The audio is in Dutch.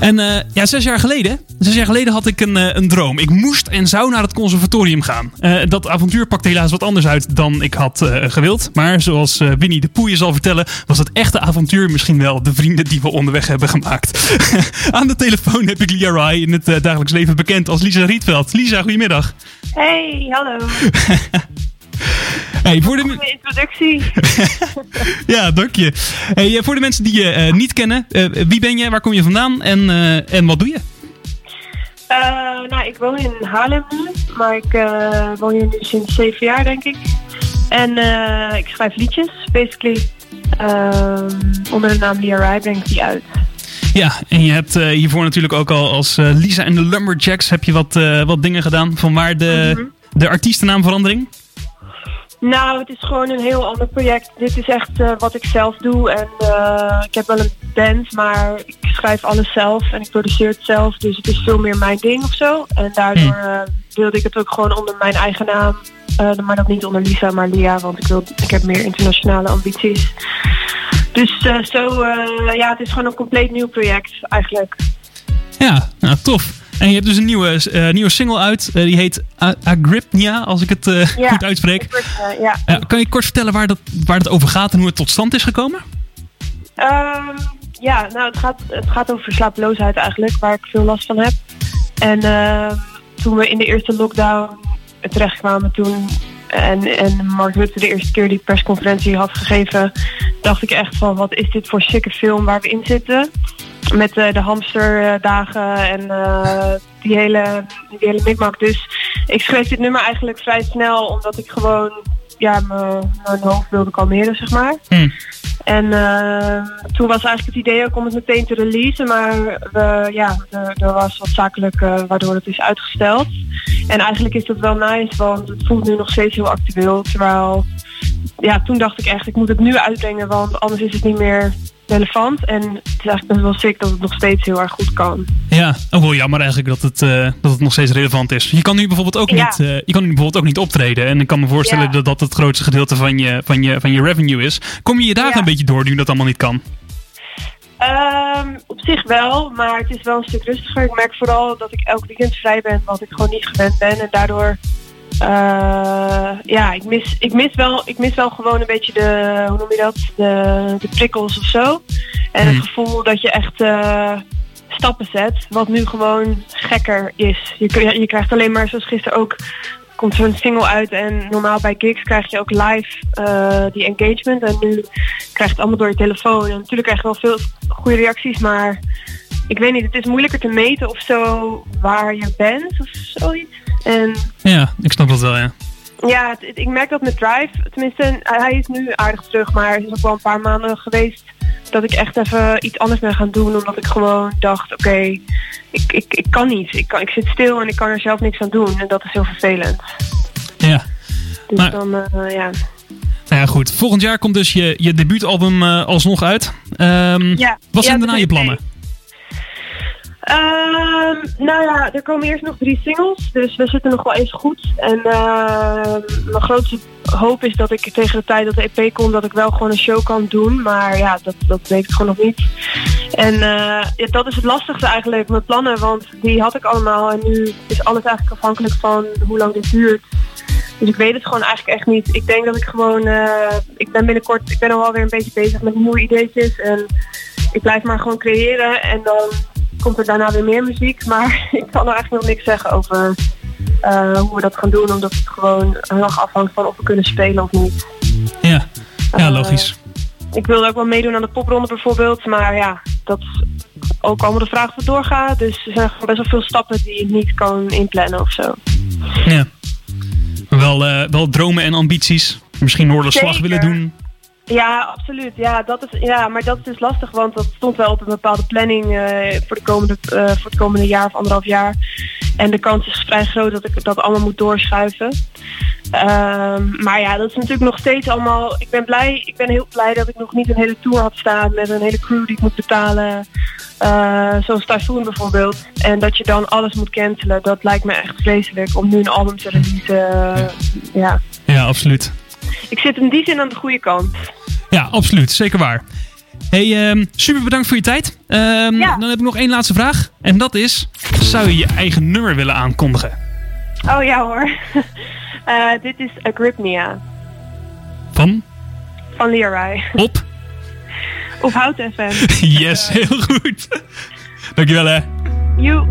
En uh, ja, zes jaar geleden, zes jaar geleden had ik een, uh, een droom. Ik moest en zou naar het conservatorium gaan. Uh, dat avontuur pakte helaas wat anders uit dan ik had gewild. Maar zoals Winnie de Poeie zal vertellen, was het echte avontuur misschien wel de vrienden die we onderweg hebben gemaakt. Aan de telefoon heb ik Lia Rai, in het dagelijks leven bekend als Lisa Rietveld. Lisa, goedemiddag. Hey, hallo. Hey, voor de Goeie introductie. ja, dank je. Hey, voor de mensen die je uh, niet kennen, uh, wie ben je, waar kom je vandaan en, en wat doe je? nou, ik woon in Haarlem nu, maar ik woon hier nu sinds zeven jaar, denk ik. En ik schrijf liedjes, basically. onder de naam Lia Rai breng ik die uit. Ja, en je hebt hiervoor natuurlijk ook al als Lisa en de Lumberjacks heb je wat, wat dingen gedaan. Vanwaar de, mm -hmm. de artiestennaamverandering? Nou, het is gewoon een heel ander project. Dit is echt uh, wat ik zelf doe. En uh, ik heb wel een band, maar ik schrijf alles zelf en ik produceer het zelf. Dus het is veel meer mijn ding of zo. En daardoor uh, wilde ik het ook gewoon onder mijn eigen naam. maar dat niet onder Lisa, maar Lia, want ik, wil, ik heb meer internationale ambities. Dus zo, ja, het is gewoon een compleet nieuw project eigenlijk. Ja, nou tof. En je hebt dus een nieuwe, uh, nieuwe single uit. Uh, die heet Agripnia, als ik het uh, ja, goed uitspreek. ja. kan je kort vertellen waar, dat, waar het over gaat en hoe het tot stand is gekomen? Um, ja, nou het gaat, het gaat over slapeloosheid eigenlijk, waar ik veel last van heb. En ehm, toen we in de eerste lockdown terechtkwamen toen... En, en Mark Rutte de eerste keer die persconferentie had gegeven... dacht ik echt van, wat is dit voor sikke film waar we in zitten met uh, de hamsterdagen en uh, die hele, die hele mikmak. Dus ik schreef dit nummer eigenlijk vrij snel, omdat ik gewoon ja, mijn hoofd wilde kalmeren, zeg maar. Mm. En uh, toen was eigenlijk het idee ook om het meteen te releasen, maar we, ja, er, er was wat zakelijk waardoor het is uitgesteld. En eigenlijk is dat wel nice, want het voelt nu nog steeds heel actueel. Terwijl, ja, toen dacht ik echt, ik moet het nu uitbrengen, want anders is het niet meer relevant. En het is eigenlijk best wel sick dat het nog steeds heel erg goed kan. Ja, ook wel jammer eigenlijk dat het, uh, dat het nog steeds relevant is. Je kan nu bijvoorbeeld ook, ja. niet, uh, je kan nu bijvoorbeeld ook niet optreden. En ik kan me voorstellen Ja. dat dat het grootste gedeelte van je, van, je, van je revenue is. Kom je je dagen Ja. een beetje door nu dat allemaal niet kan? Ehm, op zich wel, maar het is wel een stuk rustiger. Ik merk vooral dat ik elk weekend vrij ben, wat ik gewoon niet gewend ben. En daardoor, eh, ja, ik mis, ik, mis wel, ik mis wel gewoon een beetje de, hoe noem je dat, de, de prikkels of zo. En het Hmm. gevoel dat je echt eh, stappen zet, wat nu gewoon gekker is. Je, je krijgt alleen maar, zoals gisteren ook, komt zo'n single uit en normaal bij gigs krijg je ook live eh, die engagement. En nu krijg je het allemaal door je telefoon. En natuurlijk krijg je wel veel goede reacties, maar ik weet niet, het is moeilijker te meten of zo waar je bent of zoiets. En Ja, ik snap dat wel, ja. ja, het- ik merk dat met Drive, tenminste, hij is nu aardig terug, maar het is ook wel een paar maanden geweest dat ik echt even iets anders ben gaan doen. Omdat ik gewoon dacht, oké, ik, ik, ik kan niet. Ik, kan, ik zit stil en ik kan er zelf niks aan doen. En dat is heel vervelend. Ja, Dus Maar- dan, eh, ja. nou ja, goed. Volgend jaar komt dus je, je debuutalbum eh, alsnog uit. Ehm, ja. wat zijn Ja, daarna je plannen? Ehm, nou ja, er komen eerst nog drie singles, dus we zitten nog wel eens goed. En ehm, mijn grootste hoop is dat ik tegen de tijd dat de EP komt, dat ik wel gewoon een show kan doen. Maar ja, dat, dat weet ik gewoon nog niet. En eh, ja, dat is het lastigste eigenlijk, mijn plannen, want die had ik allemaal. En nu is alles eigenlijk afhankelijk van hoe lang dit duurt. Dus ik weet het gewoon eigenlijk echt niet. Ik denk dat ik gewoon, eh, ik ben binnenkort, ik ben al wel weer een beetje bezig met nieuwe ideetjes. En ik blijf maar gewoon creëren en dan komt er daarna weer meer muziek. Maar ik kan er eigenlijk nog niks zeggen over eh, hoe we dat gaan doen. Omdat het gewoon heel erg afhangt van of we kunnen spelen of niet. Ja, ja Eh, logisch. Ik wilde ook wel meedoen aan de popronde bijvoorbeeld. Maar ja, dat is ook allemaal de vraag of het doorgaat. Dus er zijn gewoon best wel veel stappen die je niet kan inplannen of zo. Ja. Wel, eh, wel dromen en ambities. Misschien Noorderslag willen doen. Ja, absoluut. Ja, dat is, ja, maar dat is dus lastig, want dat stond wel op een bepaalde planning eh, voor, de komende, eh, voor het komende jaar of anderhalf jaar. En de kans is vrij groot dat ik dat allemaal moet doorschuiven. Ehm, maar ja, dat is natuurlijk nog steeds allemaal. Ik ben blij, ik ben heel blij dat ik nog niet een hele tour had staan met een hele crew die ik moet betalen. Eh, zoals Typhoon bijvoorbeeld. En dat je dan alles moet cancelen, dat lijkt me echt vreselijk om nu een album te releasen. ja. Ja, absoluut. Ik zit in die zin aan de goede kant. Ja, absoluut. Zeker waar. Hey, ehm, super bedankt voor je tijd. Ehm, Ja. Dan heb ik nog één laatste vraag. En dat is, zou je je eigen nummer willen aankondigen? Oh ja hoor. Eh, dit is Agrypnia Van? van Leroy. Op? Op Hout FM. Yes, heel goed. Dankjewel hè. You.